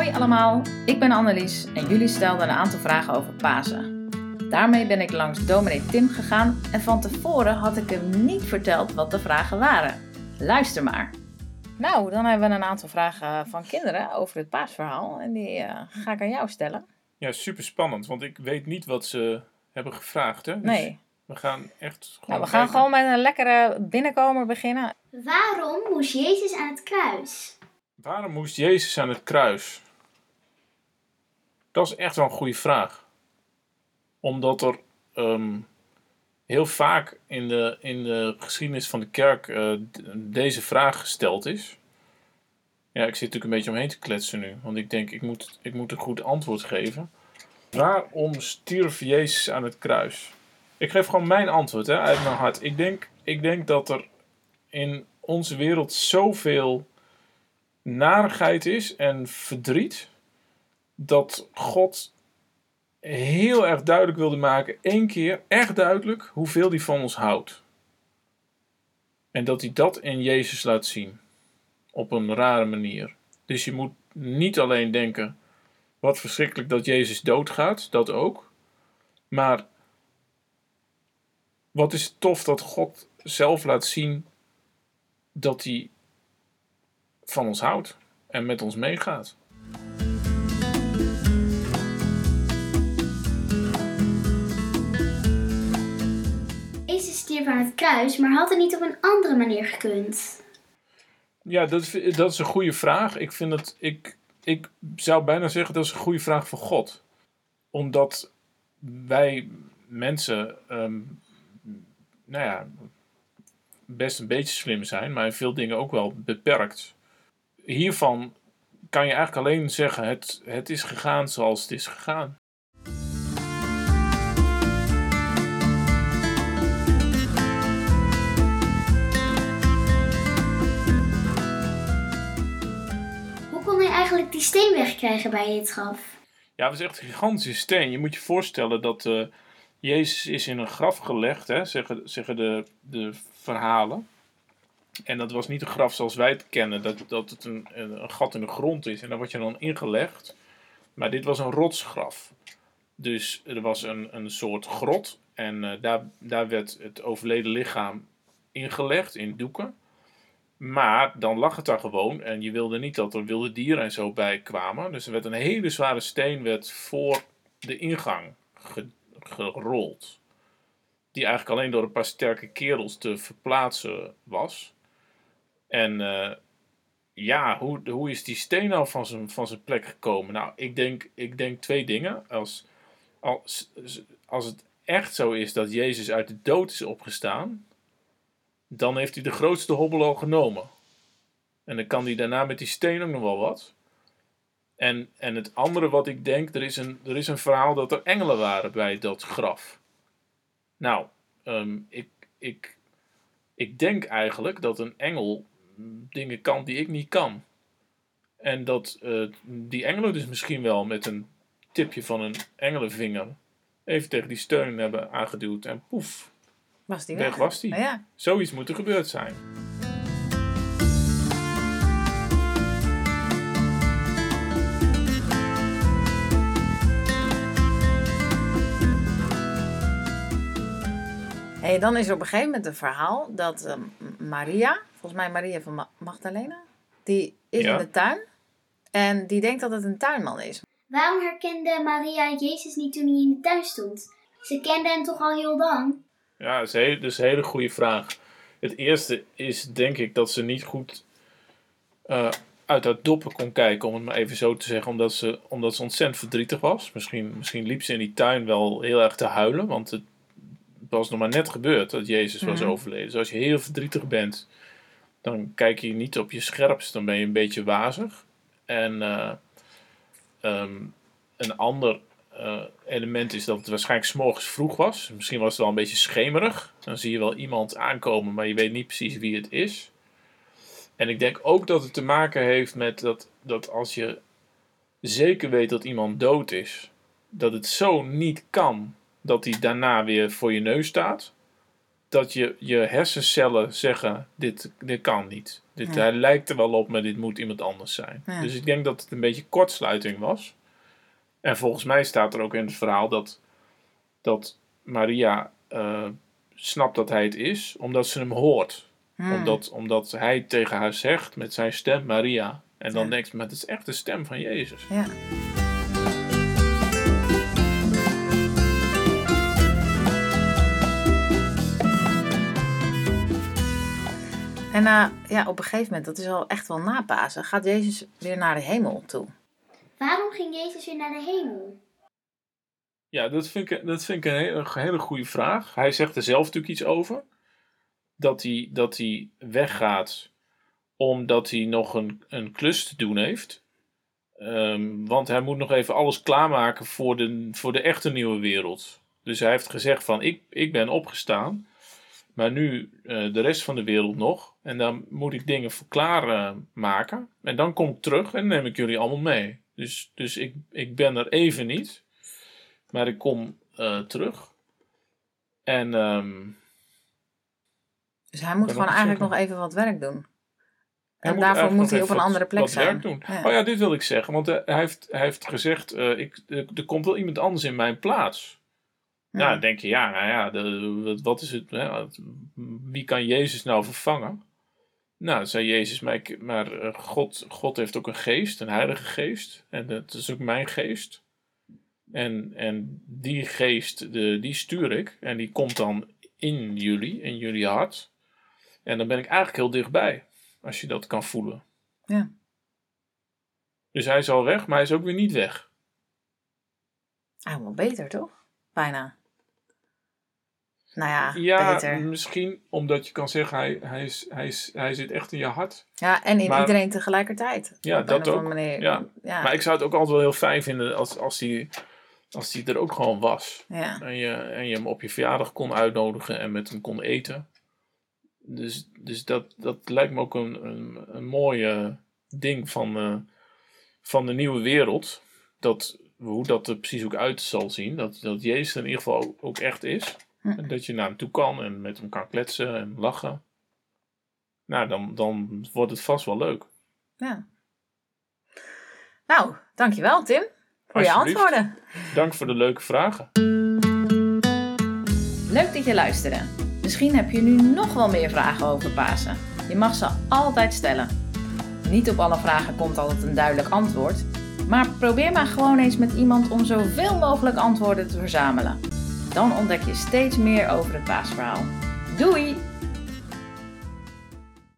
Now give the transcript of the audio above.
Hoi allemaal, ik ben Annelies en jullie stelden een aantal vragen over Pasen. Daarmee ben ik langs dominee Tim gegaan en van tevoren had ik hem niet verteld wat de vragen waren. Luister maar. Nou, dan hebben we een aantal vragen van kinderen over het paasverhaal en die uh, ga ik aan jou stellen. Ja, super spannend, want ik weet niet wat ze hebben gevraagd. Hè? Dus nee. We gaan echt gewoon. Nou, we gaan gewoon met een lekkere binnenkomer beginnen. Waarom moest Jezus aan het kruis? Waarom moest Jezus aan het kruis? Dat is echt wel een goede vraag. Omdat er um, heel vaak in de, in de geschiedenis van de kerk uh, deze vraag gesteld is. Ja, ik zit natuurlijk een beetje omheen te kletsen nu, want ik denk ik moet, ik moet een goed antwoord geven. Waarom stierf Jezus aan het kruis? Ik geef gewoon mijn antwoord hè, uit mijn hart. Ik denk, ik denk dat er in onze wereld zoveel narigheid is en verdriet. Dat God heel erg duidelijk wilde maken, één keer echt duidelijk, hoeveel hij van ons houdt. En dat hij dat in Jezus laat zien. Op een rare manier. Dus je moet niet alleen denken, wat verschrikkelijk dat Jezus doodgaat, dat ook. Maar wat is tof dat God zelf laat zien dat hij van ons houdt en met ons meegaat. Aan het kruis, maar had het niet op een andere manier gekund? Ja, dat, dat is een goede vraag. Ik vind het, ik, ik zou bijna zeggen dat is een goede vraag voor God. Omdat wij mensen, um, nou ja, best een beetje slim zijn, maar veel dingen ook wel beperkt. Hiervan kan je eigenlijk alleen zeggen: het, het is gegaan zoals het is gegaan. Die steen wegkrijgen bij het graf? Ja, het was echt een gigantische steen. Je moet je voorstellen dat uh, Jezus is in een graf gelegd, hè, zeggen, zeggen de, de verhalen. En dat was niet een graf zoals wij het kennen, dat, dat het een, een gat in de grond is en daar word je dan ingelegd. Maar dit was een rotsgraf. Dus er was een, een soort grot en uh, daar, daar werd het overleden lichaam ingelegd in doeken. Maar dan lag het daar gewoon en je wilde niet dat er wilde dieren en zo bij kwamen. Dus er werd een hele zware steen werd voor de ingang gerold die eigenlijk alleen door een paar sterke kerels te verplaatsen was. En uh, ja, hoe, hoe is die steen nou van zijn, van zijn plek gekomen? Nou, ik denk, ik denk twee dingen. Als, als, als het echt zo is dat Jezus uit de dood is opgestaan, dan heeft hij de grootste hobbel al genomen. En dan kan hij daarna met die steen ook nog wel wat. En, en het andere wat ik denk, er is, een, er is een verhaal dat er engelen waren bij dat graf. Nou, um, ik, ik, ik denk eigenlijk dat een engel dingen kan die ik niet kan. En dat uh, die engelen dus misschien wel met een tipje van een engelenvinger even tegen die steun hebben aangeduwd en poef, was die weg, weg was die. Oh ja. Zoiets moet er gebeurd zijn. Hey, dan is er op een gegeven moment een verhaal dat uh, Maria, volgens mij Maria van Ma Magdalena, die is Ja. in de tuin en die denkt dat het een tuinman is. Waarom herkende Maria Jezus niet toen hij in de tuin stond? Ze kende hem toch al heel lang? Ja, dat is, een hele, dat is een hele goede vraag. Het eerste is denk ik dat ze niet goed eh, uit haar doppen kon kijken, om het maar even zo te zeggen, omdat ze, omdat ze ontzettend verdrietig was. Misschien, misschien liep ze in die tuin wel heel erg te huilen, want het was nog maar net gebeurd dat Jezus was Mhm. overleden. Dus als je heel verdrietig bent, dan kijk je niet op je scherpst, dan ben je een beetje wazig. En eh, ehm, een ander eh, element is dat het waarschijnlijk 's morgens vroeg was. Misschien was het wel een beetje schemerig. Dan zie je wel iemand aankomen, maar je weet niet precies wie het is. En ik denk ook dat het te maken heeft met dat, dat als je zeker weet dat iemand dood is, dat het zo niet kan dat hij daarna weer voor je neus staat. dat je, je hersencellen zeggen: dit, dit kan niet. Dit, Ja. Hij lijkt er wel op, maar dit moet iemand anders zijn. Ja. Dus ik denk dat het een beetje kortsluiting was. En volgens mij staat er ook in het verhaal dat, dat Maria eh, snapt dat hij het is, omdat ze hem hoort. Hmm. Omdat, omdat hij tegen haar zegt met zijn stem Maria. En dan Ja. denkt ze, maar het is echt de stem van Jezus. Ja. En eh, ja, op een gegeven moment, dat is al echt wel na Pasen, gaat Jezus weer naar de hemel toe. Waarom ging Jezus weer naar de hemel? Ja, dat vind ik, dat vind ik een hele, goede vraag. Hij zegt er zelf natuurlijk iets over. Dat hij, dat hij weggaat omdat hij nog een, een klus te doen heeft. Ehm, want hij moet nog even alles klaarmaken voor de, voor de echte nieuwe wereld. Dus hij heeft gezegd van ik, ik ben opgestaan. Maar nu eh, de rest van de wereld nog. En dan moet ik dingen voor klaar maken. En dan kom ik terug en neem ik jullie allemaal mee. Dus, dus ik, ik ben er even niet. Maar ik kom eh, terug. En ehm, Dus hij moet gewoon eigenlijk zeggen. nog even wat werk doen. En daarvoor moet hij op een wat- andere plek wat zijn. werk doen. Ja. Oh ja, dit wil ik zeggen. Want eh, hij, heeft, hij heeft gezegd, eh, ik, er, komt wel iemand anders in mijn plaats. Ja. Nou, dan denk je, ja, nou ja, de, wat, is het? Hè? Wie kan Jezus nou vervangen? Nou, zei Jezus, maar, ik- maar eh, God, God heeft ook een geest, een heilige geest. En dat is ook mijn geest. En, en die geest, de, die stuur ik. En die komt dan in jullie, in jullie hart. En dan ben ik eigenlijk heel dichtbij, als je dat kan voelen. Ja. Dus hij is al weg, maar hij is ook weer niet weg. Eigenlijk wel beter, toch? Bijna. Nou ja, Ja, beter. misschien omdat je kan zeggen, hij, hij, is, hij, is, hij zit echt in je hart. Ja, en in maar- iedereen tegelijkertijd. Ja, dat ook. manier. Ja. Ja. Maar ik zou het ook altijd wel heel fijn vinden als, als, hij, als hij er ook gewoon was. ja. En je, en je hem op je verjaardag kon uitnodigen en met hem kon eten. Dus, dus dat, dat lijkt me ook een, een, een mooie ding van, eh, van de nieuwe wereld. Dat, hoe dat er precies ook uit zal zien. Dat, dat Jezus er in ieder geval ook echt is. Hm. En dat je naar hem toe kan en met hem kan kletsen en lachen. Nou, dan, dan wordt het vast wel leuk. ja. Nou, dankjewel Tim voor je antwoorden. Dank voor de leuke vragen. Leuk dat je luisterde. Misschien heb je nu nog wel meer vragen over Pasen. Je mag ze altijd stellen. Niet op alle vragen komt altijd een duidelijk antwoord. Maar probeer maar gewoon eens met iemand om zoveel mogelijk antwoorden te verzamelen. Dan ontdek je steeds meer over het paasverhaal. Doei!